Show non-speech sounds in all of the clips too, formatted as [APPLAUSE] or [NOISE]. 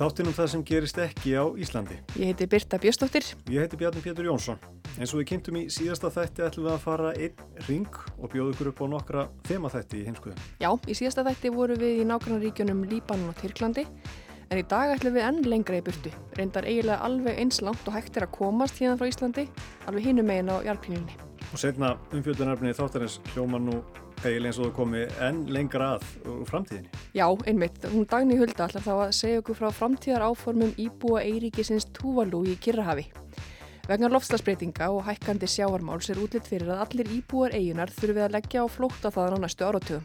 Þáttinum það sem gerist ekki á Íslandi. Ég heiti Birta Björstóttir. Ég heiti Bjarni Pétur Jónsson. Eins og við kynntum í síðasta þætti ætlum við að fara einn ring og bjóða ykkur upp á nokkra þemaþætti í heimskuðum. Já, í síðasta þætti voru við í nákvæmnaríkjunum Líbanon og Tyrklandi en í dag ætlum við enn lengra í burtu. Reyndar eiginlega alveg eins langt og hægt er að komast hérna frá Íslandi, alveg hinum megin á jarpínunni. Og setna umfjöldunarfni þáttarins hljóma nú eiginlega eins og það komi enn lengra að úr framtíðinni. Já, einmitt. Hún Dagni Hulda ætlar þá að segja okkur frá framtíðar áformum íbúa Eiríkisins Túvalú í Kirrahafi. Vegna lofslagsbreytinga og hækkandi sjáarmáls er útlitt fyrir að allir íbúar eigunar þurfið að leggja á flótta þaðan á næstu áratugum.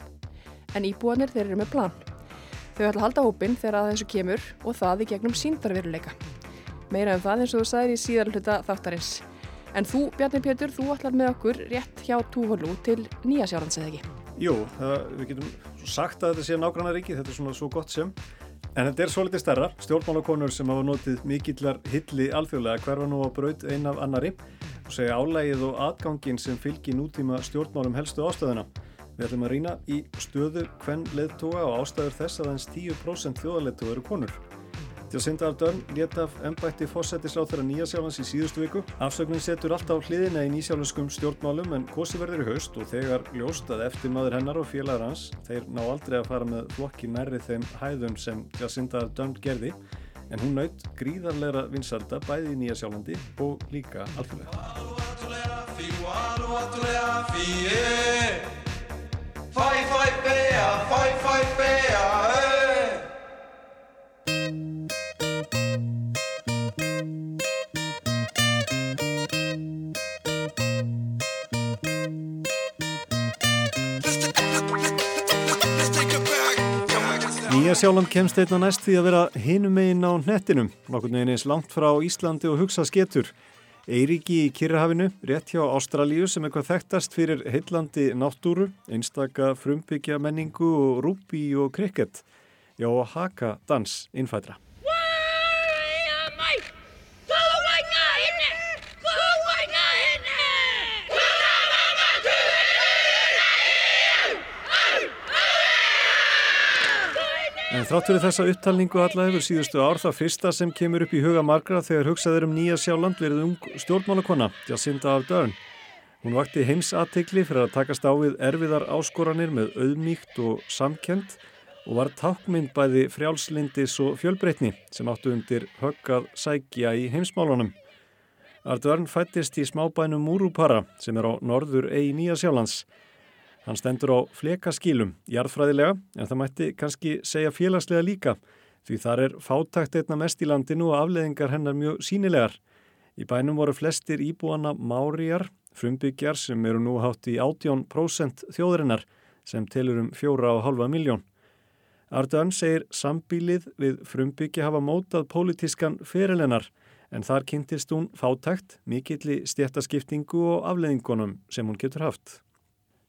En íbúanir þeir eru með plan. Þau ætla að halda hópin þegar að þessu kemur og það í gegnum síndarveruleika. Meira en um það eins og þú sagðir í síðar hluta þáttarins. En þú, Bjarni Pétur, þú ætlar með okkur rétt hjá Túvalú til Nýja Sjálflands eða ekki? Jú, það, við getum sagt að þetta sé nágranna ríki, þetta er svona svo gott sem. En þetta er svo litið stærra. Stjórnmálakonur sem hafa notið mikillar hilli alþjóðlega hverfa nú á braut ein af annari og segja álægið og atgangin sem fylgir nútíma stjórnmálum helstu ástöðuna. Við ætlum að rýna í stöðu hvern leðtóa og ástæður þess að hans 10% þjóðarleðtóa eru konur. Jacinda Ardern lét af ennbætti fósættisráð þeirra Nýjasjálfans í síðustu viku. Afsöknin setur alltaf hliðina í nýsjálfskum stjórnmálum en kosi verður í haust og þegar ljóst að eftir maður hennar og félagar hans þeir ná aldrei að fara með flokki nærri þeim hæðum sem Jacinda Ardern gerði en hún naut gríðarleira vinsalda bæði í Nýjasjálfandi og líka alþjóðlega. Nýja sjálfland kemst einna næst því að vera hinum einn á nettinum, nokkur neginn eins langt frá Íslandi og hugsa sketur. Eiríki í Kirrahafinu, rétt hjá Ástralíu sem eitthvað þekktast fyrir heillandi náttúru, einstaka frumbyggja menningu og rúpi og krikett. Já, haka dans innfætra. En þrátt fyrir þessa upptalningu alla hefur síðustu ár það fyrsta sem kemur upp í huga margra þegar hugsaður um Nýja Sjáland verið ung stjórnmálakonna, Jacinda Ardern. Hún vakti heimsatikli fyrir að takast á við erfiðar áskoranir með auðmíkt og samkend og var tákmynd bæði frjálslindis og fjölbreytni sem áttu undir höggað sækja í heimsmálunum. Ardern fættist í smábænum Múrupara sem er á norður eigi Nýja Sjálands. Hann stendur á flekaskílum, jarðfræðilega, en það mætti kannski segja félagslega líka, því þar er fátakt einna mest í landinu og afleðingar hennar mjög sínilegar. Í bænum voru flestir íbúana márijar, frumbyggjar sem eru nú hátt í 18% þjóðurinnar, sem telur um fjóra og halva miljón. Ardön segir sambílið við frumbyggja hafa mótað pólitískan fyrirlennar, en þar kynntist hún fátakt, mikilli stjættaskiptingu og afleðingunum sem hún getur haft.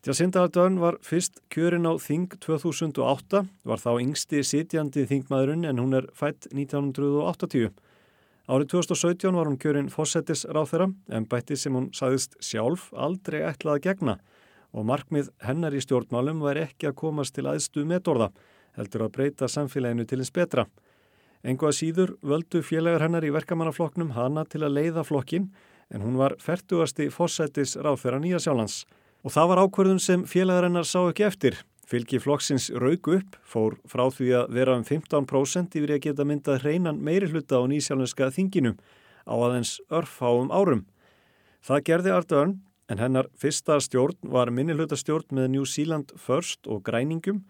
Jacinda Ardern var fyrst kjörin á Þing 2008, var þá yngsti sitjandi þingmaðurinn en hún er fætt 1980. Árið 2017 var hún kjörin fósettis ráð þeirra en bætti sem hún sagðist sjálf aldrei ætlað að gegna og markmið hennar í stjórnmálum var ekki að komast til aðstu metorða, heldur að breyta samfélaginu til eins betra. Engu að síður völdu félagar hennar í verkamannaflokknum hana til að leiða flokkin en hún var færtugasti fósettis ráð þeirra Nýja Sjálands. Og það var ákverðun sem félagarinnar sá ekki eftir. Fylgi flokksins raug upp, fór frá því að vera um 15% yfir að geta myndað hreinan meiri hluta á nýsjálfinska þinginu á aðeins örfáum árum. Það gerði Ardörn en hennar fyrsta stjórn var minnilhutastjórn með New Zealand First og græningum.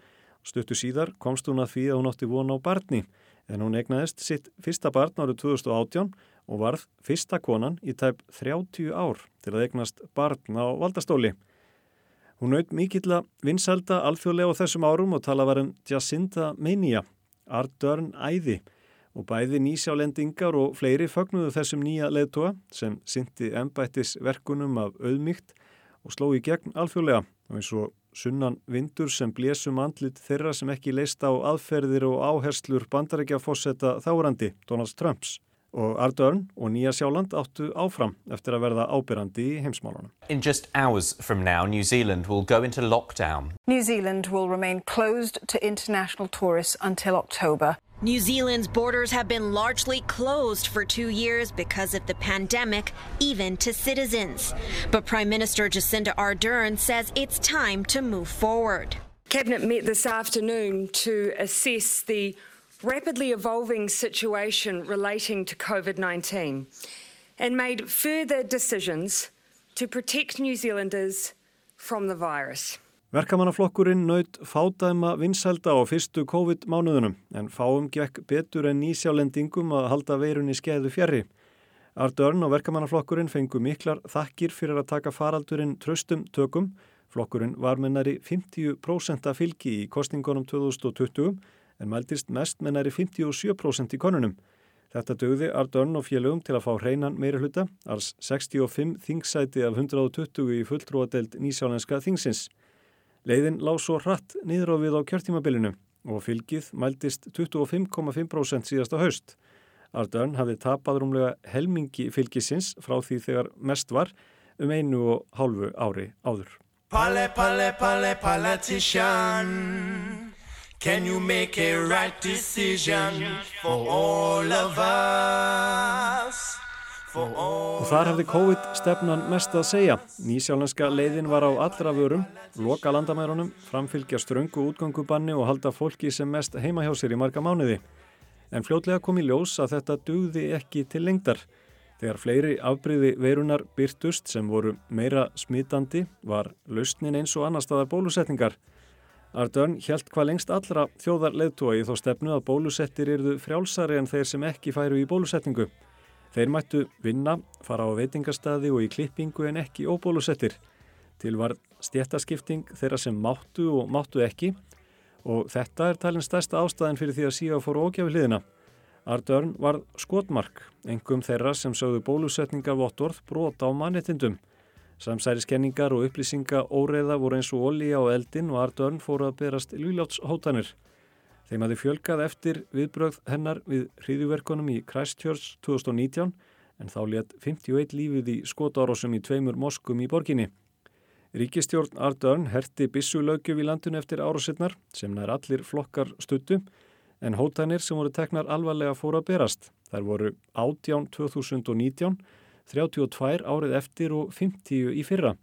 Stuttu síðar komst hún að því að hún átti vona á barni en hún egnaðist sitt fyrsta barn árið 2018 og varð fyrsta konan í tæp 30 ár til að egnast barn á valdastóli. Hún naut mikill að vinsalda alþjóðlega á þessum árum og tala var um Jacinta Mania, Ardörn Æði. Og bæði nýsjálendingar og fleiri fögnuðu þessum nýja leðtóa sem syndi ennbættis verkunum af auðmygt og sló í gegn alþjóðlega. Og eins og sunnan vindur sem blésum andlit þeirra sem ekki leist á aðferðir og áherslur bandarækja fósetta þárandi Donald Trumps og Ardörn og Nýja Sjáland áttu áfram eftir að verða ábyrrandi í heimsmálunum. In just hours from now, New Zealand will go into lockdown. New Zealand will remain closed to international tourists until October. New Zealand's borders have been largely closed for two years because of the pandemic, even to citizens. But Prime Minister Jacinda Ardern says it's time to move forward. Cabinet met this afternoon to assess the rapidly evolving situation relating to COVID 19 and made further decisions to protect New Zealanders from the virus. Verkamannaflokkurinn naut fádæma vinsælda á fyrstu COVID-mánuðunum en fáum gekk betur en nýsjálendingum að halda veirunni skeiðu fjari. Ardörn og verkamannaflokkurinn fengu miklar þakkir fyrir að taka faraldurinn tröstum tökum. Flokkurinn var mennari 50% af fylgi í kostingunum 2020 en mæltist mest með næri 57% í konunum. Þetta dögði Ardörn og félögum til að fá hreinan meiri hluta, alls 65 þingsæti af 120 í fulltrúadelt nýsjálenska þingsins. Leiðin lág svo hratt niður á við á kjörtímabilinu og fylgið mæltist 25,5% síðasta haust. Ardörn hafði tapað rúmlega helmingi fylgisins frá því þegar mest var um einu og hálfu ári áður. Palle, palle, palle, politician Can you make a right decision for all of us? Og þar hefði COVID-stefnan mest að segja. Nýsjálenska leiðin var á allra vörum, loka landamærunum, framfylgja ströngu útgangubanni og halda fólki sem mest heima hjá sér í marga mánuði. En fljótlega kom í ljós að þetta dugði ekki til lengdar. Þegar fleiri afbreyði veirunar byrtust sem voru meira smitandi var lausnin eins og annar staðar bólusetningar. Ardern hjælt hvað lengst allra þjóðar leðtúa í þó stefnu að bólusettir eruðu frjálsari en þeir sem ekki færu í bólusetningu. Þeir mættu vinna, fara á veitingastadi og í klippingu en ekki óbólusettir. Til var stjættaskipting þeirra sem máttu og máttu ekki og þetta er talin stærsta ástæðin fyrir því að síða fóru ógjafi hliðina. Ardern var skotmark, engum þeirra sem sögðu bólusetningar vottorð brota á mannetindum. Samsæriskenningar og upplýsinga óreiða voru eins og olíja og eldin og Ardörn fóru að berast ljúlátshótanir. Þeim hafi fjölgað eftir viðbröð hennar við hriðjuverkunum í Christchurch 2019 en þá létt 51 lífið í skotárosum í tveimur moskum í borginni. Ríkistjórn Ardörn herti bissulögjöf í landun eftir árosinnar sem nær allir flokkar stuttu en hótanir sem voru teknar alvarlega fóru að berast. Þær voru átján 2019 32 árið eftir og 50 í fyrra.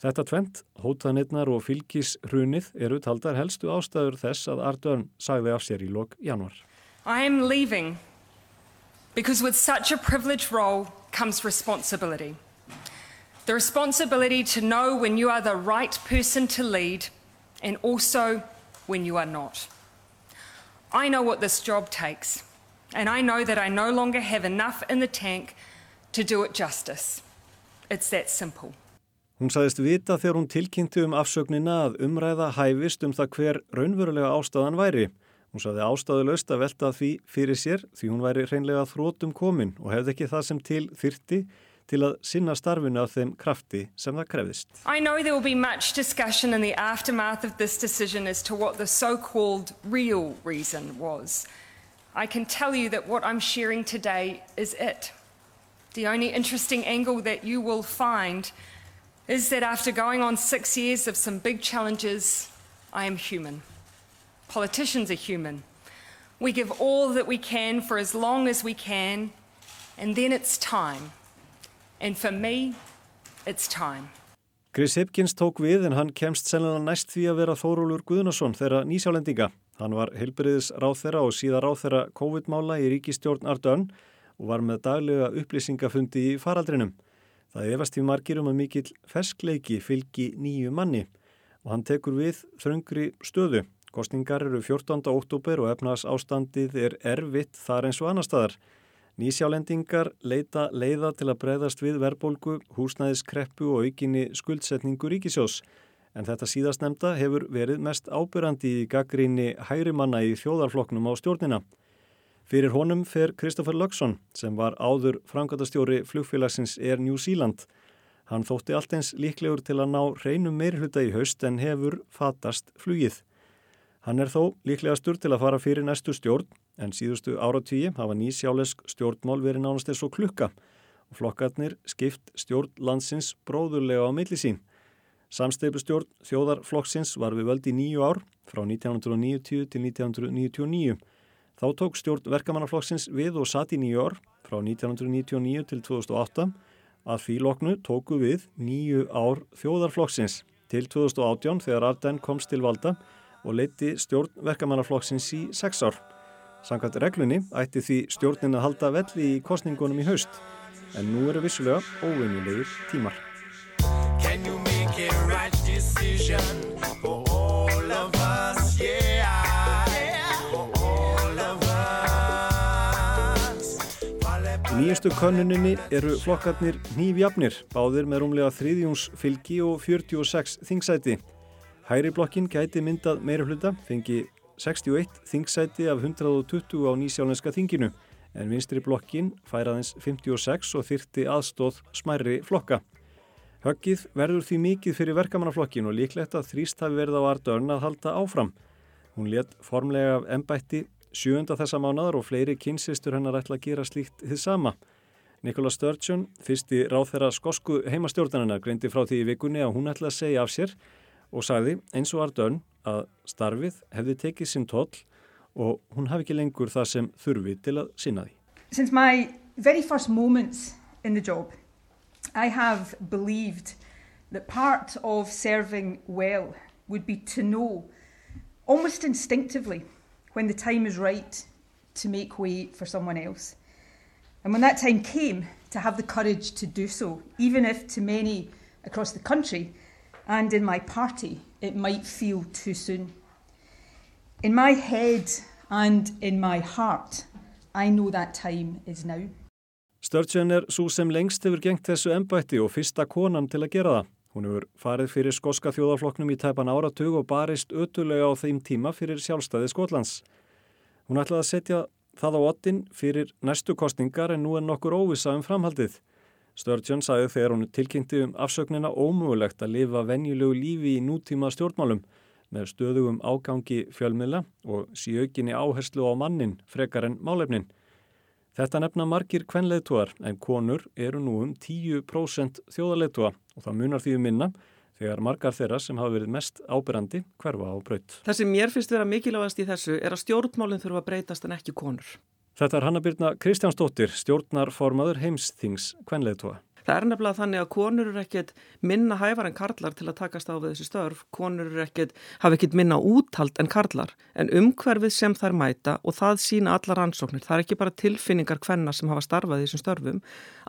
Þetta tvent, hótanirnar og fylgishrunið eru taldar helstu ástæður þess að Ardörn sagði af sér í lok januar. I am leaving because with such a privileged role comes responsibility. The responsibility to know when you are the right person to lead and also when you are not. I know what this job takes and I know that I no longer have enough in the tank to do it justice. It's that simple. Hún saðist vita þegar hún tilkynnti um afsögnina að umræða hæfist um það hver raunverulega ástæðan væri. Hún saði ástæðulegst að velta því fyrir sér því hún væri hreinlega þrótum komin og hefði ekki það sem til þyrti til að sinna starfinu af þeim krafti sem það krefðist. I know there will be much discussion in the aftermath of this decision as to what the so-called real reason was. I can tell you that what I'm sharing today is it. The only interesting angle that you will find is that after going on six years of some big challenges, I am human. Politicians are human. We give all that we can for as long as we can, and then it's time. And for me, it's time. Chris Hipkins tók við en hann kemst sennilega næst því að vera Þórólur Guðnason þeirra nýsjálendinga. Hann var heilbriðis ráð þeirra og síðar ráð þeirra COVID-mála í ríkistjórn Ardönn og var með daglega upplýsingafundi í faraldrinum. Það efast í margir um að mikill ferskleiki fylgi nýju manni og hann tekur við þröngri stöðu. Kostningar eru 14. óttúber og efnaðs ástandið er erfitt þar eins og annar staðar. Nýsjálendingar leita leiða til að breyðast við verbolgu, húsnæðiskreppu og aukinni skuldsetningu ríkisjós. En þetta síðastnemda hefur verið mest ábyrrandi í gaggríni hægrimanna í þjóðarfloknum á stjórnina. Fyrir honum fer Kristoffer Lögsson sem var áður frangatastjóri flugfélagsins Air New Zealand. Hann þótti allt eins líklegur til að ná reynum meirhluta í haust en hefur fatast flugið. Hann er þó líklegastur til að fara fyrir næstu stjórn en síðustu áratvíi hafa nýsjálesk stjórnmál verið nánast eins og klukka og flokkarnir skipt stjórn landsins bróðurlega á millisín. Samsteipustjórn þjóðarflokksins var við völdi nýju ár frá 1990 til 1999 Þá tók stjórn verkamannaflokksins við og satt í nýju ár frá 1999 til 2008 að því loknu tóku við nýju ár þjóðarflokksins til 2018 þegar Arden komst til valda og leiti stjórn verkamannaflokksins í sex ár. Samkvæmt reglunni ætti því stjórnin að halda velli í kostningunum í haust en nú eru vissulega óvinnilegir tímar. Nýjastu könnuninni eru flokkarnir nýfjafnir, báðir með rúmlega þriðjúns fylgi og 46 þingsæti. Hæri blokkin gæti myndað meira hluta, fengi 61 þingsæti af 120 á nýsjálenska þinginu, en vinstri blokkin færaðins 56 og þyrti aðstóð smærri flokka. Höggið verður því mikið fyrir verkamannaflokkin og líklegt að þrýst hafi verið á Ardörn að halda áfram. Hún let formlega ennbætti Sjöunda þessa mánadar og fleiri kynsistur hennar ætla að gera slíkt þið sama. Nikola Sturgeon, fyrsti ráþæra skosku heimastjórnarnar, greindi frá því í vikunni að hún ætla að segja af sér og sagði eins og Ardön að starfið hefði tekið sinn toll og hún hafi ekki lengur það sem þurfi til að sinna því. Since my very first moments in the job, I have believed that part of serving well would be to know almost instinctively when the time is right to make way for someone else. And when that time came, to have the courage to do so, even if to many across the country and in my party it might feel too soon. In my head and in my heart, I know that time is now. Sturgeon er svo sem lengst hefur gengt þessu og fyrsta konan til að gera það. Hún hefur farið fyrir skoska þjóðarflokknum í tæpan áratug og barist ötulega á þeim tíma fyrir sjálfstæði Skotlands. Hún ætlaði að setja það á ottin fyrir næstu kostningar en nú er nokkur óvisa um framhaldið. Sturgeon sagði þegar hún tilkynnti um afsöknina ómögulegt að lifa venjulegu lífi í nútíma stjórnmálum með stöðugum ágangi fjölmiðla og síaukinni áherslu á mannin frekar en málefnin. Þetta nefna margir kvenleituar en konur eru nú um 10% þjóðaleitua og það munar því um minna þegar margar þeirra sem hafa verið mest ábyrrandi hverfa á braut. Það sem mér finnst vera mikilvægast í þessu er að stjórnmálinn þurfa að breytast en ekki konur. Þetta er Hanna Byrna Kristjánsdóttir, stjórnarformaður heimsþings kvenleitua. Það er nefnilega þannig að konur eru ekkert minna hæfar en karlar til að takast á við þessi störf. Konur eru ekkert, hafa ekkert minna úthald en karlar. En umhverfið sem þær mæta og það sína allar ansóknir. Það er ekki bara tilfinningar hvenna sem hafa starfað í þessum störfum.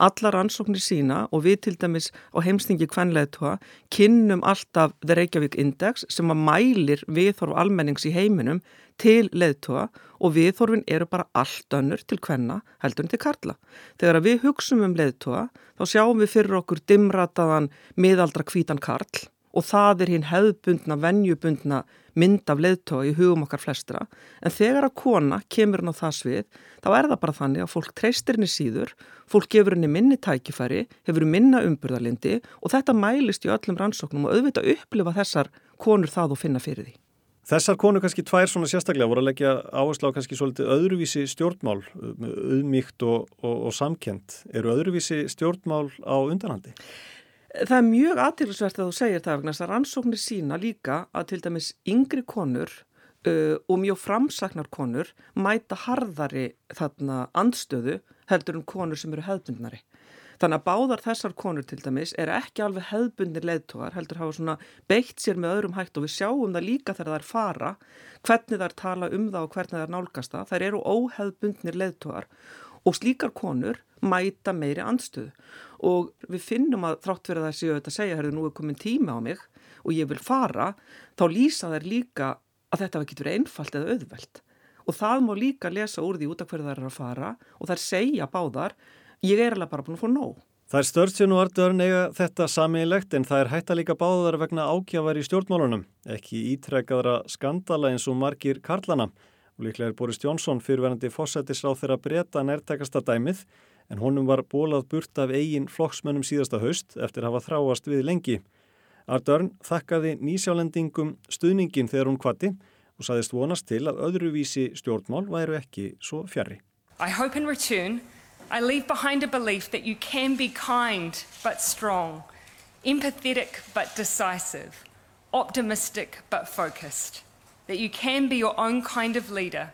Allar ansóknir sína og við til dæmis á heimstingi hvenleðtua kynnum alltaf The Reykjavík Index sem að mælir viðhorf almennings í heiminum til leðtúa og viðhorfin eru bara allt önnur til hvenna heldur en til karla. Þegar við hugsum um leðtúa þá sjáum við fyrir okkur dimrataðan miðaldra kvítan karl og það er hinn hefðbundna, vennjubundna mynd af leðtóa í hugum okkar flestra en þegar að kona kemur hann á það svið þá er það bara þannig að fólk treystir henni síður, fólk gefur henni minni tækifæri, hefur minna umburðalindi og þetta mælist í öllum rannsóknum og auðvitað upplifa þessar konur það og finna fyrir því. Þessar konu kannski tvær svona sérstaklega voru að leggja áherslu á kannski svolítið öðruvísi stjórnmál, auðmíkt og, og, og samkend. Eru öðruvísi stjórnmál á undanhandi? Það er mjög aðtilsvert að þú segir það vegna þess að rannsóknir sína líka að til dæmis yngri konur uh, og mjög framsaknar konur mæta harðari þarna andstöðu heldur um konur sem eru hefðbundnari. Þannig að báðar þessar konur til dæmis er ekki alveg hefðbundir leðtógar, heldur hafa svona beitt sér með öðrum hægt og við sjáum það líka þegar það er fara, hvernig það er tala um það og hvernig það er nálgast það. Þær eru óhefðbundir leðtógar og slíkar konur mæta meiri andstöðu. og við finnum að þrátt fyrir það séu þetta að segja, herðu nú er komin tíma á mig og ég vil fara, þá lýsa þær líka að þetta getur verið einfalt eða auðvelt og það má líka lesa úr því út af hverju þær eru að fara og þær segja báðar, ég er alveg bara búin að fá nóg. Það er Sturgeon og Ardern eiga þetta sameinlegt en það er hætta líka báðar vegna ágjafar í stjórnmálunum, ekki ítrekkaðra skandala eins og margir karlana. Og líklega er Boris Jónsson fyrirverandi fósættisráð þeirra breyta nærtekasta dæmið en honum var bólað burt af eigin flokksmönnum síðasta haust eftir að hafa þráast við lengi. Ardern þakkaði nýsjálendingum stuðningin þegar hún kvatti og saðist vonast til að öðruvísi stjórnmál væru ekki svo fjari. I leave behind a belief that you can be kind but strong, empathetic but decisive, optimistic but focused, that you can be your own kind of leader,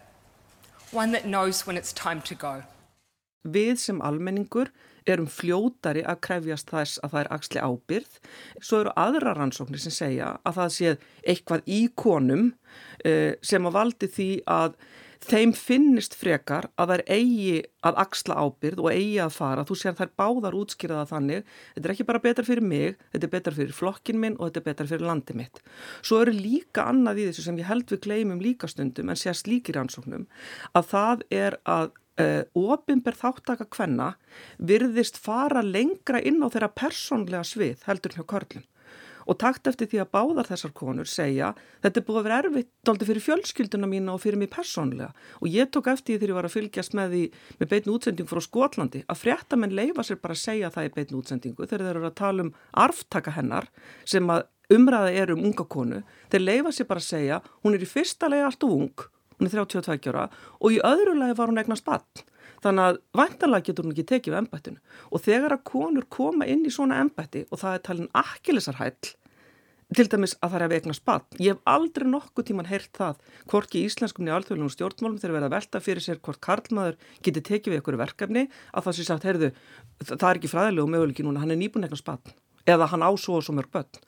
one that knows when it's time to go. Við sem almenningur erum fljótari að krefjast þess að það er axli ábyrð. Svo eru aðra rannsóknir sem segja að það sé eitthvað í konum eh, sem að valdi því að þeim finnist frekar að þær eigi að axla ábyrð og eigi að fara, þú sér þær báðar útskýraða þannig, þetta er ekki bara betra fyrir mig, þetta er betra fyrir flokkin minn og þetta er betra fyrir landi mitt. Svo eru líka annað í þessu sem ég held við gleymum líka stundum en sérst líkir ansóknum að það er að uh, ofinber þáttaka hvenna virðist fara lengra inn á þeirra persónlega svið heldur hjá körlum og takt eftir því að báðar þessar konur segja þetta er búið að vera erfitt doldi fyrir fjölskylduna mína og fyrir mig persónlega og ég tók eftir því þegar ég var að fylgjast með því með beitn útsending frá Skotlandi að fréttamenn leifa sér bara að segja það í beitn útsendingu þegar þeir eru að tala um arftaka hennar sem að umræða er um unga konu. Þeir leifa sér bara að segja hún er í fyrsta legi allt og ung hún er 32 ára og í öðru legi var hún eignast bann Þannig að vantanlega getur hún ekki tekið við ennbættinu og þegar að konur koma inn í svona ennbætti og það er talin akkilisarhæll til dæmis að það er að vegna spatt. Ég hef aldrei nokkuð tíman heyrt það hvort í íslenskumni alþjóðlunum stjórnmálum þegar verða velta fyrir sér hvort karlmaður geti tekið við einhverju verkefni að það sé sagt, heyrðu, það er ekki fræðilegu möguleiki núna, hann er nýbúin eitthvað spatt eða hann ásóða svo mörg börn.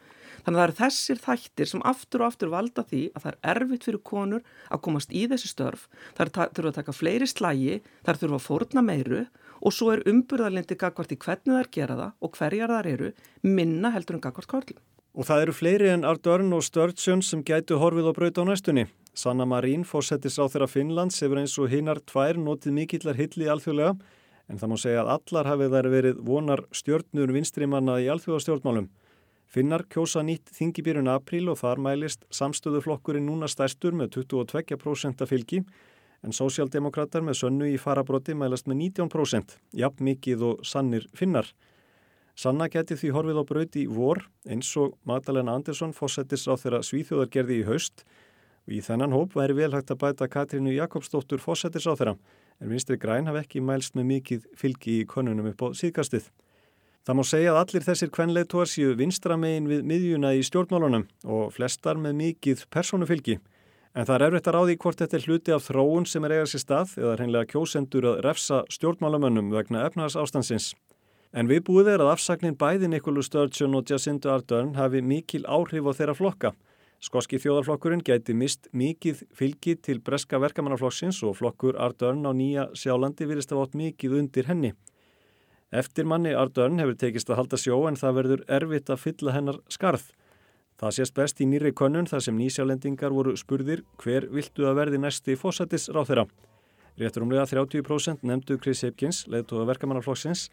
Þannig að það eru þessir þættir sem aftur og aftur valda því að það er erfitt fyrir konur að komast í þessi störf, það þurfa að taka fleiri slægi, það þurfa að fórna meiru og svo er umburðarlindi gagvart í hvernig þær gera það og hverjar þar eru minna heldur en gagvart kvarlum. Og það eru fleiri en Ardörn og Sturgeon sem gætu horfið og braut á næstunni. Sanna Marín, fórsetis á þeirra Finnlands, hefur eins og hinnar tvær notið mikillar hilli í alþjóðlega en það má segja að allar hafið þær verið vonar stjórnur vinstrimanna í alþjóðastjórnmálum. Finnar kjósa nýtt þingibýrun apríl og þar mælist samstöðuflokkurinn núna stærstur með 22% fylgi en sósjaldemokrater með sönnu í farabróti mælast með 19%, jafn mikið og sannir finnar. Sanna geti því horfið á brauti í vor eins og Magdalena Andersson fósettis á þeirra svíþjóðargerði í haust og í þennan hóp væri vel hægt að bæta Katrínu Jakobsdóttur fósettis á þeirra en vinstri græn hafi ekki mælst með mikið fylgi í konunum upp á síðkastið. Það má segja að allir þessir kvenleitóar séu vinstramegin við miðjuna í stjórnmálunum og flestar með mikið persónufylgi. En það er erfitt að ráði hvort þetta er hluti af þróun sem er eigað sér stað eða hreinlega kjósendur að refsa stjórnmálamönnum vegna efnaðars ástansins. En við búið er að afsaknin bæði Nikolu Sturgeon og Jacinda Ardern hafi mikil áhrif á þeirra flokka. Skoski þjóðarflokkurinn gæti mist mikið fylgi til breska verkamannaflokksins og flokkur Ardern á nýja sjálandi virðist að vátt mikið undir henni. Eftir manni Ardörn hefur tekist að halda sjó en það verður erfitt að fylla hennar skarð. Það sést best í nýri könnun þar sem nýsjálendingar voru spurðir hver viltu að verði næsti fósættis ráð þeirra. Réttur umlega 30% nefndu Chris Hipkins, leðtóða verkamannarflokksins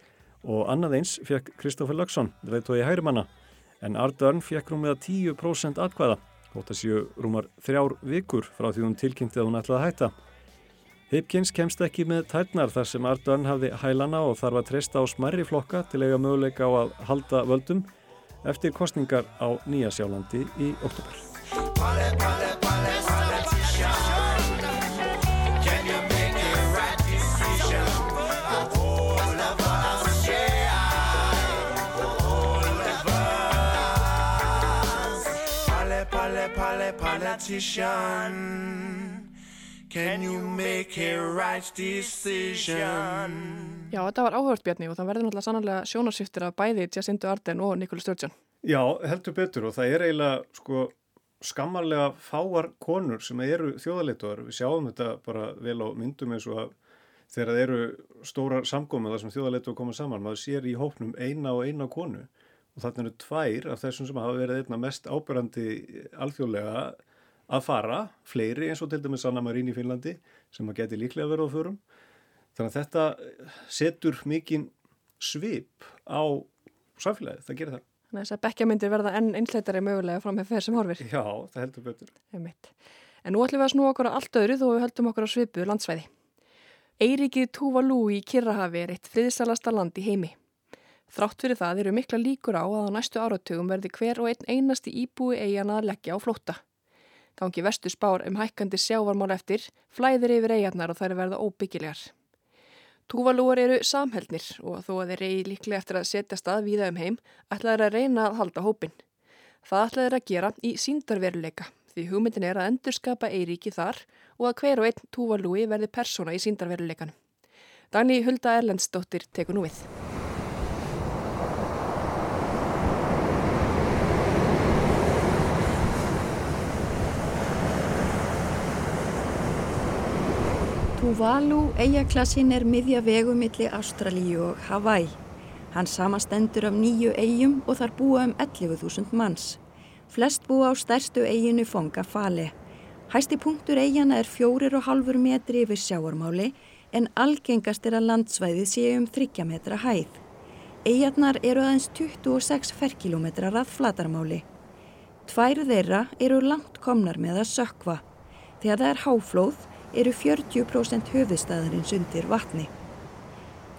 og annað eins fekk Kristófur Lagsson, leðtóði hægrimanna. En Ardörn fekk rúmlega 10% atkvæða, hótt að séu rúmar þrjár vikur frá því hún tilkynnti að hún ætlaði að hætta. Hipkins kemst ekki með tærnar þar sem Ardern hafði hælana og þarf að treysta á smerri flokka til eiga möguleika á að halda völdum eftir kostningar á Nýja Sjálandi í oktober. politician Can you make a right decision? Já, þetta var áhörðbjarni og það verður náttúrulega sannlega sjónarsýftir af bæði Jacindu Arden og Nikola Sturgeon. Já, heldur betur og það er eiginlega sko skammarlega fáar konur sem eru þjóðaleituar. Við sjáum þetta bara vel á myndum eins og að þegar það eru stórar samgómið þar sem þjóðarleitu að koma saman, maður sér í hópnum eina og eina konu og þarna eru tvær af þessum sem hafa verið einna mest ábyrrandi alþjóðlega að fara, fleiri eins og til dæmis Anna Marín í Finnlandi sem að geti líklega verið á förum. Þannig að þetta setur mikinn svip á samfélagið, það gerir það. Þannig að þess að bekja myndir verða enn einsleitari mögulega frá með fer sem horfir. Já, það heldur betur. En nú ætlum við að snú okkur á allt öðru þó við höldum okkur á svipu landsvæði. Eiríkið Tuvalu í Kirrahafi er eitt friðsalasta land í heimi. Þrátt fyrir það eru mikla líkur á að á næstu áratugum verði hver og einn einasti íbúi eigana að leggja á flótta. Gangi vestu spár um hækkandi sjávarmál eftir, flæðir yfir eigarnar og þær verða óbyggilegar. Túvalúar eru samhældnir og þó að þeir reyði líklega eftir að setja stað víða um heim, ætlaður að reyna að halda hópin. Það ætlaður að gera í síndarveruleika því hugmyndin er að endurskapa Eiríki þar og að hver og einn Túvalúi verði persóna í síndarveruleikanum. Dagni Hulda Erlendsdóttir tekur nú við. Tuvalu eigaklassin er miðja vegumilli Ástralíu og Hawaii. Hann samastendur af nýju eigjum og þar búa um 11.000 manns. Flest búa á stærstu eiginu Fonga Fale. Hæsti punktur eigjana er fjórir og halfur metri yfir sjáarmáli en algengast er að landsvæðið sé um 30 metra hæð. Eigjarnar eru aðeins 26 ferkilometrar að flatarmáli. Tvær þeirra eru langt komnar með að sökva. Þegar það er háflóð eru 40% höfuðstæðarins undir vatni.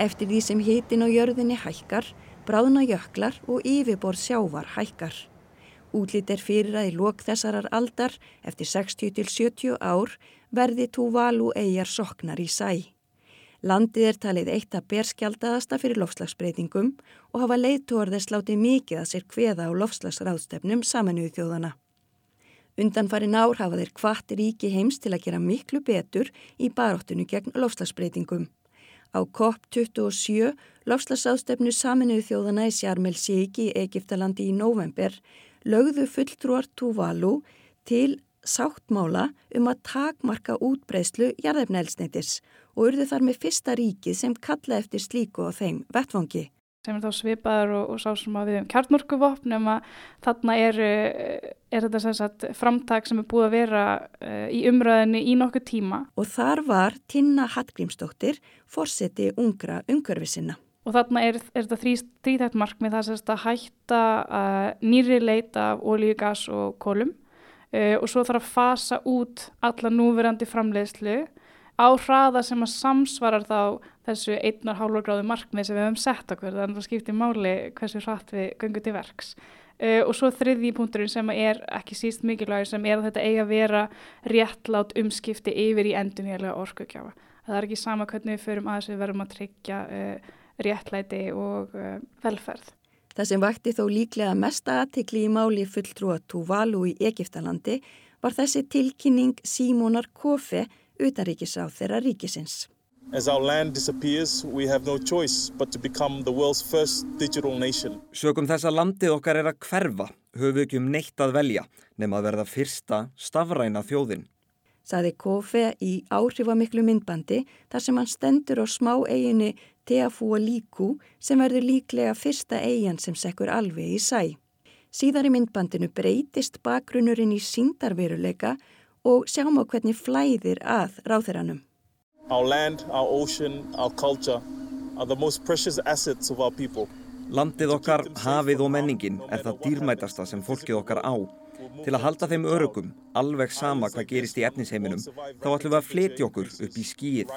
Eftir því sem hitin á jörðinni hækkar, bráðna jöklar og yfirborð sjávar hækkar. Útlít er fyrir að í lok þessarar aldar, eftir 60-70 ár, verði Tuvalu eigjar soknar í sæ. Landið er talið eitt að berskjaldaðasta fyrir lofslagsbreytingum og hafa leiðtóarðis látið mikið að sér kveða á lofslagsráðstefnum samanuðu þjóðana. Undanfarin ár hafa þeir kvart ríki heims til að gera miklu betur í baróttinu gegn lofslagsbreytingum. Á COP27, lofslagsástefnu saminuðu þjóðana í Sjarmel Siki í Egiptalandi í november, lögðu fulltrúar Tuvalu til sáttmála um að takmarka útbreyslu jarðefnælsneitis og urðu þar með fyrsta ríkið sem kalla eftir slíku á þeim vettfangi sem er þá svipaður og, og sá sem að við um kjarnorkuvopn en þarna er, er þetta sem sagt framtak sem er búið að vera uh, í umröðinni í nokkuð tíma. Og þar var Tinna Hallgrímsdóttir fórseti ungra umkörfi sinna. Og þarna er, er þetta þrítætt markmið það sem að hætta uh, nýri leit af ólíu, gas og kólum uh, og svo þarf að fasa út alla núverandi framleiðslu á hraða sem að samsvarar þá þessu einnar hálfur gráðu markmið sem við höfum sett okkur þannig að það skiptir máli hversu hratt við göngum til verks. Uh, og svo þriðji punkturinn sem er ekki síst mikilvægur sem er að þetta eiga að vera réttlátt umskipti yfir í endunhjörlega orkukjáfa það er ekki sama hvernig við förum að þess að við verðum að tryggja uh, réttlæti og uh, velferð. Það sem vakti þó líklega mesta aðtikli í máli fulltrúa Tuvalu í Egiptalandi var þessi tilkynning Símonar Kofi utaríkisáð þeirra ríkisins. As our land disappears, we have no choice but to become the world's first digital nation. Sökum þess að landið okkar er að hverfa, höfum við ekki um neitt að velja, nema að verða fyrsta stafræna þjóðin. Saði Kofi í áhrifamiklu myndbandi þar sem hann stendur á smá eiginni Teafúa Líku sem verður líklega fyrsta eigin sem sekkur alveg í sæ. Síðar í myndbandinu breytist bakgrunnurinn í síndarveruleika og sjáum á hvernig flæðir að ráþeiranum. Our land, our ocean, our culture are the most precious assets of our people. Landið okkar, hafið og menningin er það dýrmætasta sem fólkið okkar á. Til að halda þeim örugum, alveg sama hvað gerist í efnisheiminum, þá ætlum við að fletja okkur upp í skýið.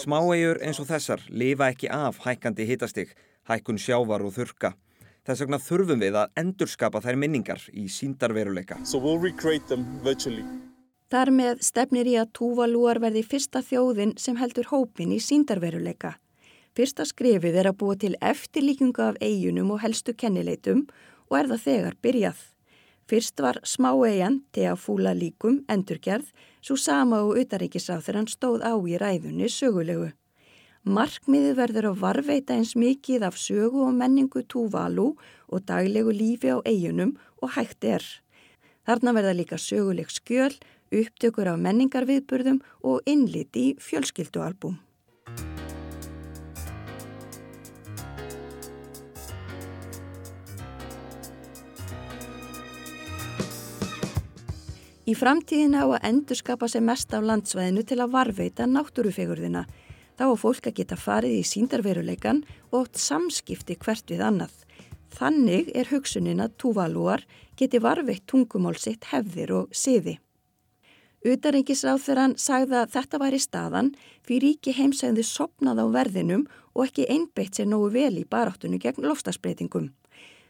Smáegjur eins og þessar lifa ekki af hækkandi hitastig, hækkun sjávar og þurka. Þess vegna þurfum við að endurskapa þær minningar í síndarveruleika. So we'll recreate them virtually. Þar með stefnir í að Túvalúar verði fyrsta þjóðin sem heldur hópin í síndarveruleika. Fyrsta skrifið er að búa til eftirlíkunga af eigunum og helstu kennileitum og er það þegar byrjað. Fyrst var smá eigan, þegar fúla líkum, endurgerð, svo sama og utaríkisáþurann stóð á í ræðunni sögulegu. Markmiði verður að varveita eins mikið af sögu og menningu Túvalú og daglegu lífi á eigunum og hægt er. Þarna verða líka söguleg skjöl, upptökur af menningarviðburðum og innlit í fjölskyldualbum. Í framtíðin á að endurskapa sem mest af landsvæðinu til að varveita náttúrufegurðina. Þá að fólk að geta farið í síndarveruleikan og átt samskipti hvert við annað. Þannig er hugsunin að túvalúar geti varveitt tungumálsitt hefðir og siði. Utarengisráþurann sagði að þetta væri staðan fyrir ríki heimsæðið sopnað á verðinum og ekki einbeitt sér nógu vel í baráttunni gegn lofstafsbreytingum.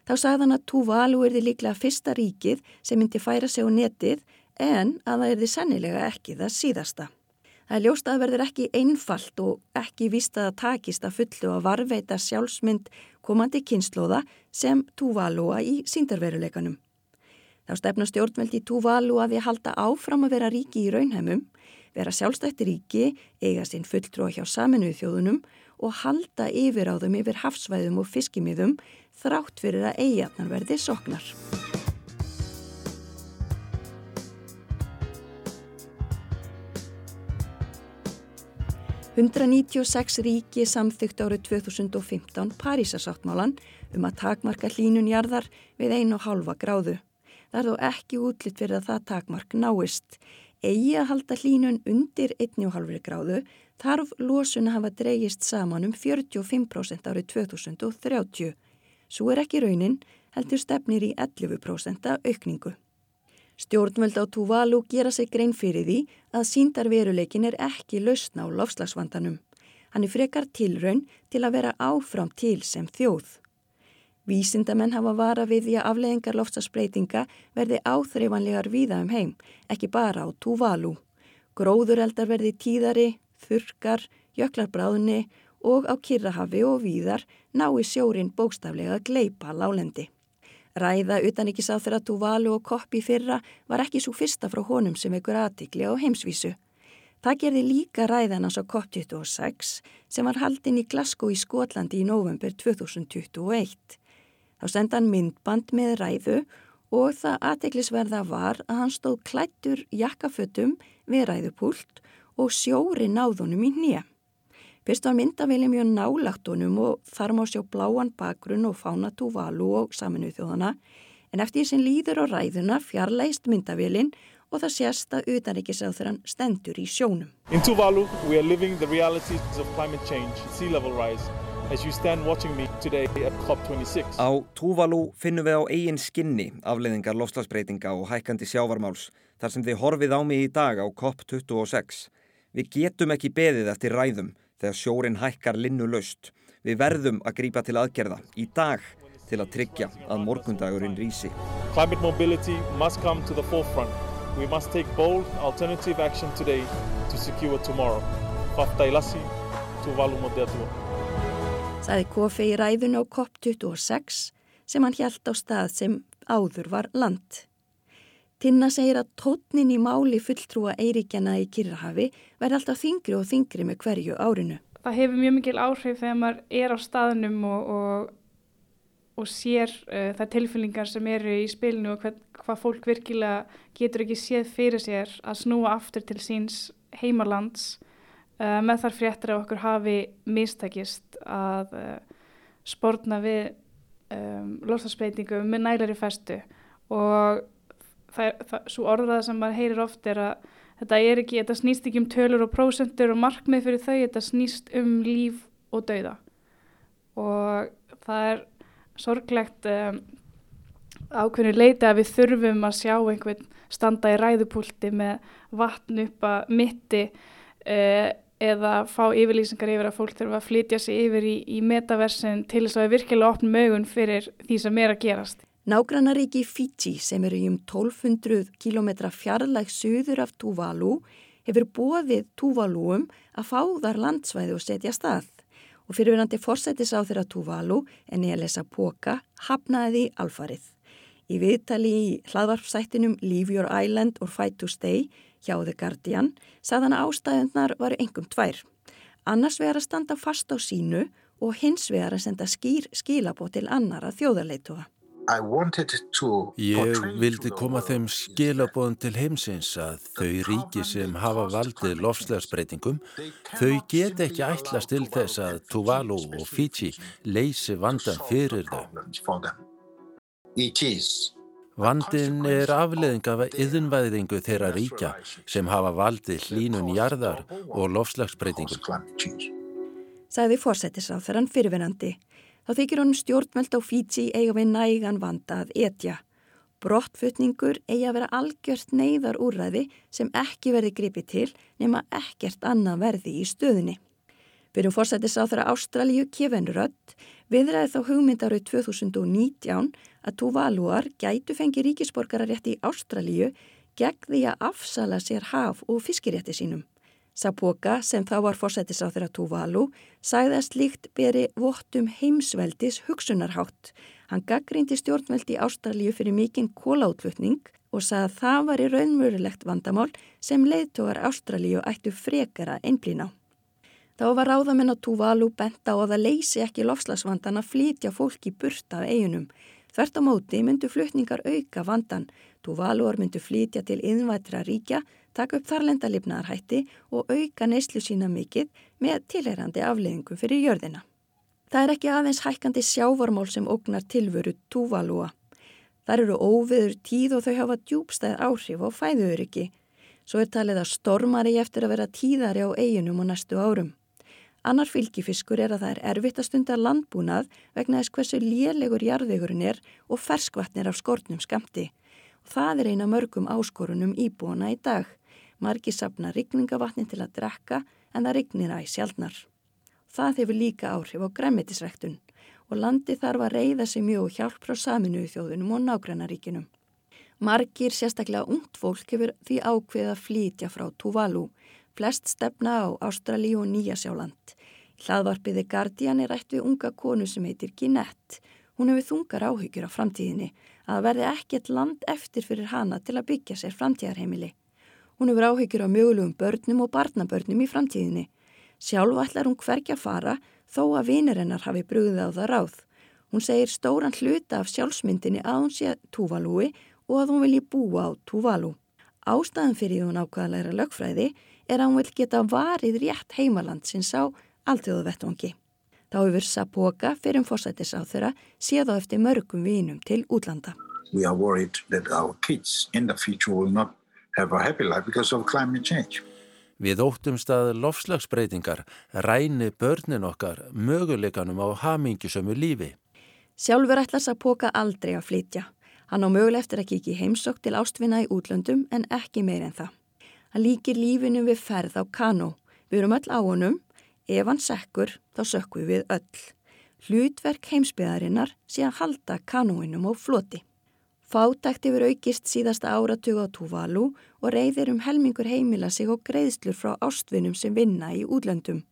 Þá sagði hann að Tuvalu erði líklega fyrsta ríkið sem myndi færa sig á netið en að það erði sennilega ekki það síðasta. Það er ljóst að það verður ekki einfalt og ekki víst að það takist að fullu að varveita sjálfsmynd komandi kynnslóða sem Tuvalua í síndarveruleikanum. Þá stefna stjórnveldi Tuvalu að að halda áfram að vera ríki í raunheimum, vera sjálfstætti ríki, eiga sinn fulltrúa hjá saminuð þjóðunum og halda yfir á þeim yfir hafsvæðum og fiskimiðum þrátt fyrir að eigatnar verði soknar. «196 ríki samþygt árið 2015 Parísasáttmálan um að takmarka hlínunjarðar við 1,5 gráðu. Það er þó ekki útlitt fyrir að það takmark náist. Egi að halda hlínun undir 1,5 gráðu þarf losun að hafa dreyist saman um 45% árið 2030. Svo er ekki raunin, heldur stefnir í 11% aukningu. Stjórnvöld á Tuvalu gera sig grein fyrir því að síndarveruleikin er ekki lausna á lofslagsvandanum. Hann er frekar tilraun til að vera áfram til sem þjóð. Vísindamenn hafa vara við því að afleðingar loftasbreytinga verði áþreifanlegar víða um heim, ekki bara á Tuvalu. Gróðureldar verði tíðari, þurkar, jöklarbráðni og á Kirrahafi og víðar nái sjórin bókstaflega að gleipa lálendi. Ræða utan ekki sá þeirra Tuvalu og Koppi fyrra var ekki svo fyrsta frá honum sem ekkur aðtikli á heimsvísu. Það gerði líka ræðan hans á COP26 sem var haldinn í Glasgow í Skotlandi í november 2021. Þá senda hann myndband með ræðu og það aðteglisverða var að hann stóð klættur jakkafötum við ræðupúlt og sjóri náðunum í nýja. Fyrst var myndavili mjög nálagt honum og þar má sjá bláan bakgrunn og fána Tuvalu og saminuð þjóðana en eftir sem líður á ræðuna fjarlægist myndavilin og það sést að utanrikiðsáþurann stendur í sjónum. In Tuvalu we are living the realities of climate change, sea level rise as you stand watching me today at COP26. Á Tuvalu finnum við á eigin skinni afleiðingar lofslagsbreytinga og hækkandi sjávarmáls þar sem þið horfið á mig í dag á COP26. Við getum ekki beðið eftir ræðum þegar sjórin hækkar linnu laust. Við verðum að grípa til aðgerða í dag til að tryggja að morgundagurinn rýsi. Climate mobility must come to the forefront. We must take bold alternative action today to secure tomorrow. Faftailasi, Tuvalu Modetua saði Kofi í ræðun á COP26 sem hann hjælt á stað sem áður var land. Tinna segir að tótnin í máli fulltrúa eiríkjana í Kirrahafi verði alltaf þingri og þingri með hverju árinu. Það hefur mjög mikil áhrif þegar maður er á staðnum og, og, og sér uh, það tilfyllingar sem eru í spilinu og hvað, hvað fólk virkilega getur ekki séð fyrir sér að snúa aftur til síns heimalands uh, með þar fréttir að okkur hafi mistakist að uh, spórna við um, lofstafsbreytingu með nælari festu. Og svo orðraða sem maður heyrir oft er að þetta er ekki, þetta snýst ekki um tölur og prósentur og markmið fyrir þau, þetta snýst um líf og dauða. Og það er sorglegt um, ákveðinu leita að við þurfum að sjá einhvern standa í ræðupúlti með vatn upp að mitti uh, eða fá yfirlýsingar yfir að fólk þurfa að flytja sig yfir í, í metaversin til þess að við virkilega opnum augun fyrir því sem er að gerast. Nágrannaríki Fiji sem eru um 1200 km fjarlæg söður af Tuvalu hefur bóðið Tuvaluum að fá þar landsvæði og setja stað og fyrirverandi fórsættis á þeirra Tuvalu en ég að lesa póka hafnaði alfarið. Í viðtali í hlaðvarpsættinum Leave Your Island or Fight to Stay hjá The Guardian saðan að ástæðunar varu engum tvær. Annars vegar að standa fast á sínu og hins vegar að senda skýr skilabót til annara þjóðarleituða. Ég vildi koma þeim skilabóðum til heimsins að þau ríki sem hafa valdið lofslagsbreytingum, þau get ekki ætlast til þess að Tuvalu og Fiji leysi vandan fyrir þau. Vandin er afleðing af yðinvæðingu þeirra ríkja sem hafa valdið hlínun jarðar og lofslagsbreytingum. Sagði fórsættisráþarann fyrirvenandi. Þá þykir honum stjórnmöld á Fíji eiga við nægan vanda að etja. Brottfutningur eigi að vera algjört neyðar úrræði sem ekki verði gripið til nema ekkert annað verði í stöðunni. Byrjum fórsættisráþara Ástralíu Kevin Rudd viðræði þá hugmyndarauð 2019 að Tuvaluar gætu fengi ríkisborgararétti í Ástralíu gegn því að afsala sér haf og fiskirétti sínum. Sapoka, sem þá var fórsættis á þeirra Tuvalu, sagði að slíkt beri vottum heimsveldis hugsunarhátt. Hann gaggrindi stjórnveldi í Ástralíu fyrir mikinn kóláutflutning og sagði að það var í raunmurulegt vandamál sem leiðtógar Ástralíu ættu frekara einblín á. Þá var ráðamenn á Tuvalu bent á að það leysi ekki lofslagsvandan að flytja fólki burt af eigunum. Þvert á móti myndu flutningar auka vandan. Tuvaluar myndu flytja til innvætra ríkja, taka upp þarlenda lifnaðarhætti og auka neyslu sína mikill með tilherrandi afleðingum fyrir jörðina. Það er ekki aðeins hækkandi sjávarmál sem ógnar tilvöru Tuvalua. Þar eru óviður tíð og þau hafa djúbstæð áhrif á fæðuöryggi. Svo er talið að stormari eftir að vera tíðari á eiginum og næstu árum. Annar fylgifiskur er að það er erfitt að stunda landbúnað vegna þess hversu lélegur jarðvegurinn er og ferskvatnir af skortnum skamti. Og það er eina mörgum áskorunum íbúna í dag. Margi sapna rigningavatnin til að drekka en það rignir æg sjálfnar. Það hefur líka áhrif á græmitisræktun og landi þarf að reyða sig mjög hjálp frá saminuðu þjóðunum og nágrannaríkinum. Margir, sérstaklega ungt fólk, hefur því ákveð að flytja frá Tuvalu Flest stefna á Ástralí og Nýjasjáland. Hlaðvarpiði Guardian er rætt við unga konu sem heitir Ginette. Hún hefur þungar áhyggjur á framtíðinni að verði ekkert land eftir fyrir hana til að byggja sér framtíðarheimili. Hún hefur áhyggjur á mögulegum börnum og barnabörnum í framtíðinni. Sjálf ætlar hún hverja fara þó að vinurinnar hafi brúðið á það ráð. Hún segir stóran hluta af sjálfsmyndinni að hún sé Tuvalúi og að hún vilji búa á Tuvalu. Ástæðan fyrir hún ákvaðalæra lögfræði er að hún vil geta varið rétt heimaland sinns á alltjóðu vettvangi. Þá hefur Sapoka fyrir um fórsættis á þeirra séð á eftir mörgum vínum til útlanda. We are worried that our kids in the future will not have a happy life because of climate change. Við óttumst að lofslagsbreytingar ræni börnin okkar möguleikanum á hamingisömu lífi. Sjálfur ætlas að póka aldrei að flytja. Hann á möguleg eftir að kiki heimsokk til ástvinna í útlöndum en ekki meir en það. Hann líkir lífinu við ferð á kanó. Við erum öll á honum. Ef hann sekkur, þá sökkum við öll. Hlutverk heimsbyðarinnar sé að halda kanóinum á floti. Fátækt yfir aukist síðasta áratug á Tuvalu og reyðir um helmingur heimila sig og greiðslur frá ástvinum sem vinna í útlöndum.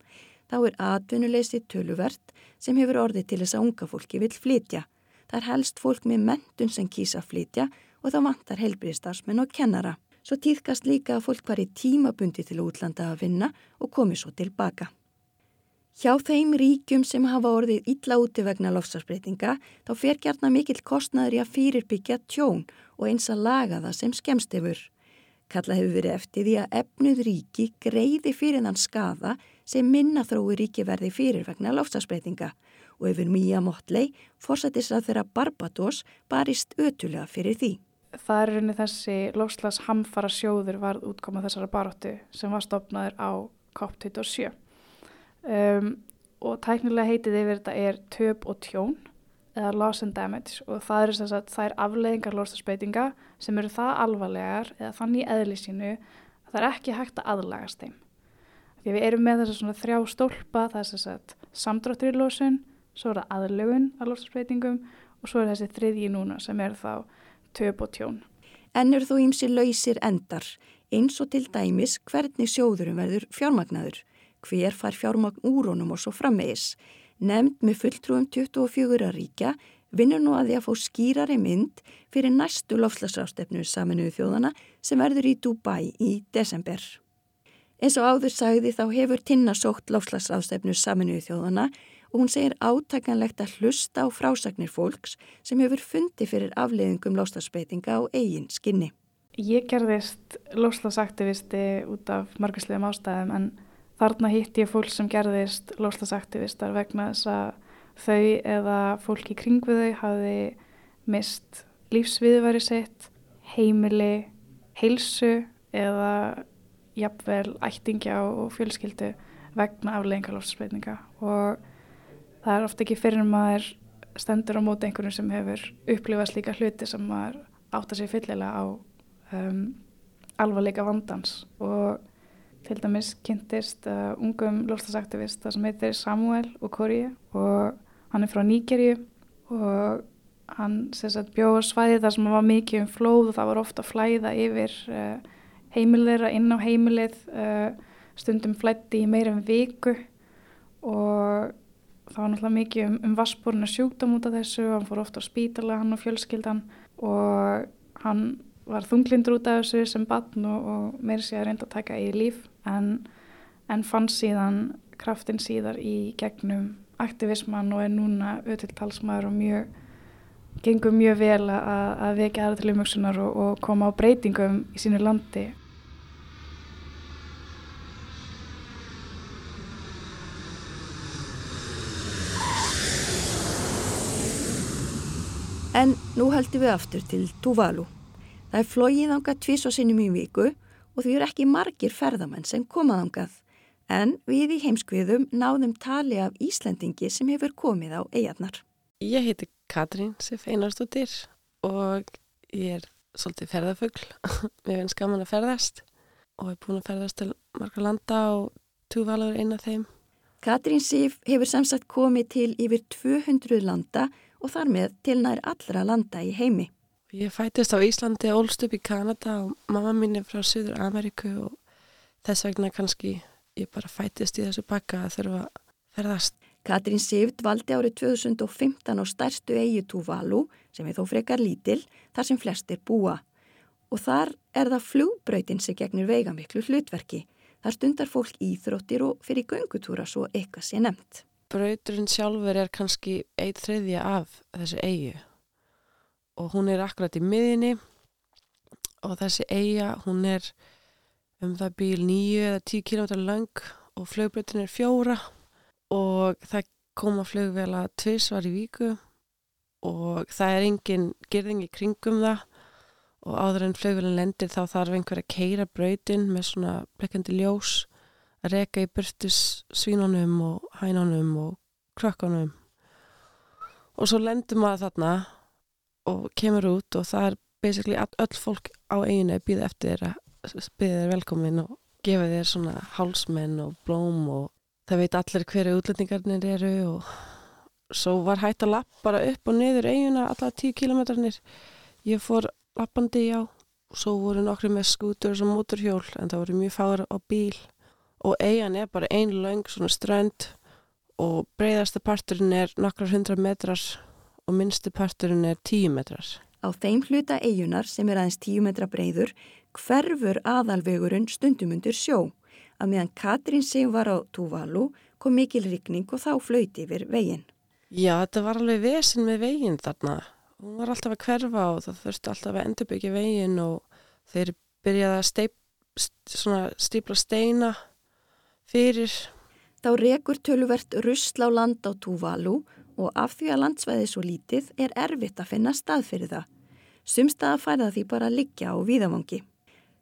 Þá er atvinnuleysi töluvert sem hefur orðið til þess að unga fólki vil flytja. Það er helst fólk með mentun sem kýsa flytja og það vantar helbriðstarsmenn og kennara. Svo týðkast líka að fólk var í tímabundi til útlanda að vinna og komi svo tilbaka. Hjá þeim ríkjum sem hafa orðið illa úti vegna lofsarsbreytinga þá fer gjarna mikill kostnaður í að fyrirbyggja tjón og eins að laga það sem skemst hefur. Kalla hefur verið eftir því að efnuð ríki greiði fyrir þann skafa sem minna þrói ríki verði fyrir vegna lofsarsbreytinga og yfir Mía Motley fórsættis að þeirra Barbados barist ötulega fyrir því það er rauninni þessi lofslags hamfara sjóður varð útkoma þessara baróttu sem var stopnaður á COP27. Um, og tæknilega heitið yfir þetta er töp og tjón eða loss and damage og það eru þess að það er afleðingar lofslagsbeitinga sem eru það alvarlegar eða þannig eðli sínu að það er ekki hægt að aðlagast þeim. Því við erum með þess að svona þrjá stólpa þess að samdráttur í losun svo er það aðlögun að lofslagsbeitingum og svo er þessi þriðji núna sem er þá töp og tjón. En eru þó ímsi lausir endar, eins og til dæmis hvernig sjóðurum verður fjármagnaður, hver fær fjármagn úr honum og svo frammeðis. Nemnd með fulltrúum 24 ríkja vinnur nú að því að fá skýrari mynd fyrir næstu lofslagsrástefnu saminuðu þjóðana sem verður í Dubai í desember. Eins og áður sagði þá hefur tinnasótt lofslagsrástefnu saminuðu þjóðana og hún segir átakanlegt að hlusta á frásagnir fólks sem hefur fundi fyrir afleiðingum loslasbreytinga á eigin skinni. Ég gerðist loslasaktivisti út af marguslegum ástæðum en þarna hitti ég fólk sem gerðist loslasaktivistar vegna þess að þau eða fólk í kring við þau hafi mist lífsviðværi sitt, heimili, heilsu eða jafnvel ættingja og fjölskyldu vegna aflegginga loftsbreytinga og það er ofta ekki fyrir maður stendur á móti einhvern sem hefur upplifað slíka hluti sem maður átt að sé fyllilega á um, alvarleika vandans. Og til dæmis kynntist uh, ungum loftasaktivista sem heitir Samuel Okori og hann er frá Níkerju og hann bjóða svæði þar sem var mikið um flóð og það var ofta að flæða yfir uh, heimileira inn á heimilið uh, stundum flætti í meira en viku og það var náttúrulega mikið um, um vassborna sjúkdám út af þessu. Hann fór ofta á spítala hann og fjölskyldan. Og hann var þunglindur út af þessu sem batn og, og meira sér reynda að taka í líf. En, en fann síðan kraftin síðar í gegnum aktivisman og er núna auðvilt talsmaður og mjög gengur mjög vel að, að vekja aðra til umhugsunar og, og koma á breytingum í sínu landi En nú heldum við aftur til Tuvalu. Það er flóið ánga tvís og sinnum í viku og því eru ekki margir ferðamenn sem komað ángað. En við í heimskviðum náðum tali af Íslandingi sem hefur komið á eigarnar. Ég heiti Katrín Sif Einarstóttir og ég er svolítið ferðafugl. [LAUGHS] Mér finnst gaman að ferðast og hef búin að ferðast til marga landa og Tuvalu er eina af þeim. Katrín Sif hefur samsagt komið til yfir 200 landa og þar með til nær allra landa í heimi. Ég fætist á Íslandi, ólst upp í Kanada og mamma mín er frá Suður Ameriku og þess vegna kannski ég bara fætist í þessu bakka að þurfa að ferðast. Katrín Sivt valdi árið 2015 á stærstu eigi Tuvalu sem er þó frekar lítil þar sem flestir búa og þar er það flugbröytin sem gegnir veigamiklu hlutverki. Þar stundar fólk íþróttir og fyrir göngutúra svo eitthvað sé nefnt brauturinn sjálfur er kannski eitt þriðja af þessu eigu og hún er akkurat í miðinni og þessi eiga hún er um það bíl nýju eða tíu kilómetrar lang og flugbrautin er fjóra og það koma flugvela tvirsvar í víku og það er engin gerðing í kringum það og áður en flugvelin lendir þá þarf einhver að keira brautin með svona blekkandi ljós að reka í burtus svínunum og hænunum og krökkunum. Og svo lendur maður þarna og kemur út og það er basically öll fólk á eiginu að býða eftir þér að býða þér velkomin og gefa þér svona hálsmenn og blóm og það veit allir hverju útlendingarnir eru og svo var hægt að lappa bara upp og niður eiguna alla tíu kilometrarnir ég fór lappandi á og svo voru nokkru með skútur og motorhjól en það voru mjög fára á bíl og eigan er bara ein lang svona strönd og breyðasta parturinn er nokkrar hundra metrar og minnstu parturinn er tíu metrar. Á þeim hluta eigunar sem er aðeins tíu metra breyður hverfur aðalvegurinn stundum undir sjó að meðan Katrín sig var á Tuvalu kom mikil rikning og þá flöyti yfir veginn. Já, þetta var alveg vesen með veginn þarna. Hún var alltaf að hverfa og það þurfti alltaf að endurbyggja veginn og þeir byrjaði að steip, stípla steina fyrir. Þá rekur töluvert rusl á land á Tuvalu og af því að landsvæði svo lítið er erfitt að finna stað fyrir það. Sumstað að færa því bara að liggja á víðavangi.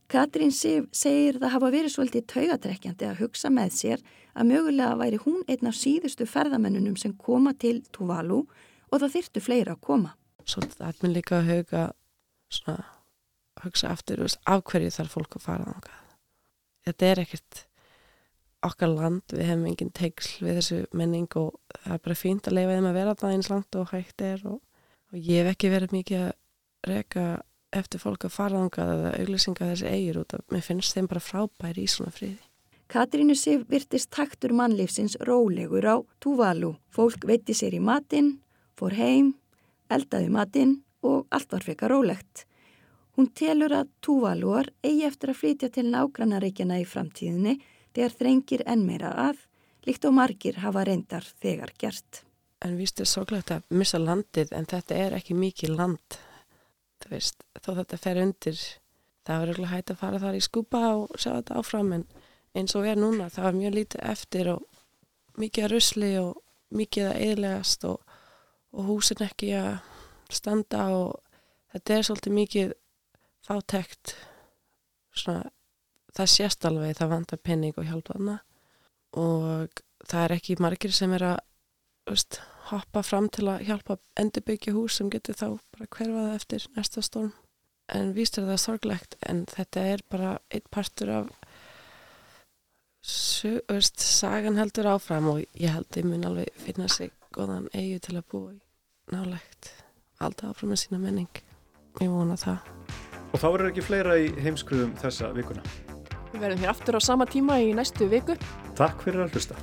Katrín Sif segir það hafa verið svolítið taugatrekkjandi að hugsa með sér að mögulega væri hún einn af síðustu ferðamennunum sem koma til Tuvalu og það þyrtu fleira að koma. Svo það er mér líka að huga, svona, hugsa aftur af hverju þarf fólk að fara á það. Þetta er ekkert okkar land, við hefum engin tegl við þessu menning og það er bara fínt að leifa þeim að vera það eins land og hægt er og, og ég hef ekki verið mikið að reyka eftir fólk að faraðangað eða auglýsinga þessi eigir út af, mér finnst þeim bara frábæri í svona friði. Katrínu Sif virtist taktur mannlífsins rólegur á Tuvalu. Fólk veitti sér í matinn, fór heim, eldaði matinn og allt var frekar rólegt. Hún telur að Tuvaluar eigi eftir að flytja til nágrannaríkjana í framtíðinni þegar þrengir enn meira að, líkt og margir hafa reyndar þegar gert. En víst er sorglegt að missa landið en þetta er ekki mikið land. Þú veist, þó þetta fer undir, það var eiginlega hægt að fara þar í skúpa og sjá þetta áfram en eins og er núna, það var mjög lítið eftir og mikið að rusli og mikið að eðlegast og, og húsin ekki að standa og þetta er svolítið mikið fátekt svona, það sést alveg það vantar penning og hjálpaðna og það er ekki margir sem er að veist, hoppa fram til að hjálpa endurbyggja hús sem getur þá bara hverfaða eftir næsta storm. En víst er það sorglegt en þetta er bara einn partur af su, veist, sagan heldur áfram og ég held að ég mun alveg finna sig góðan eigu til að búa nálegt alltaf áfram með sína menning. Ég vona það. Og þá verður ekki fleira í heimskruðum þessa vikuna. Við verðum hér aftur á sama tíma í næstu viku. Takk fyrir að hlusta.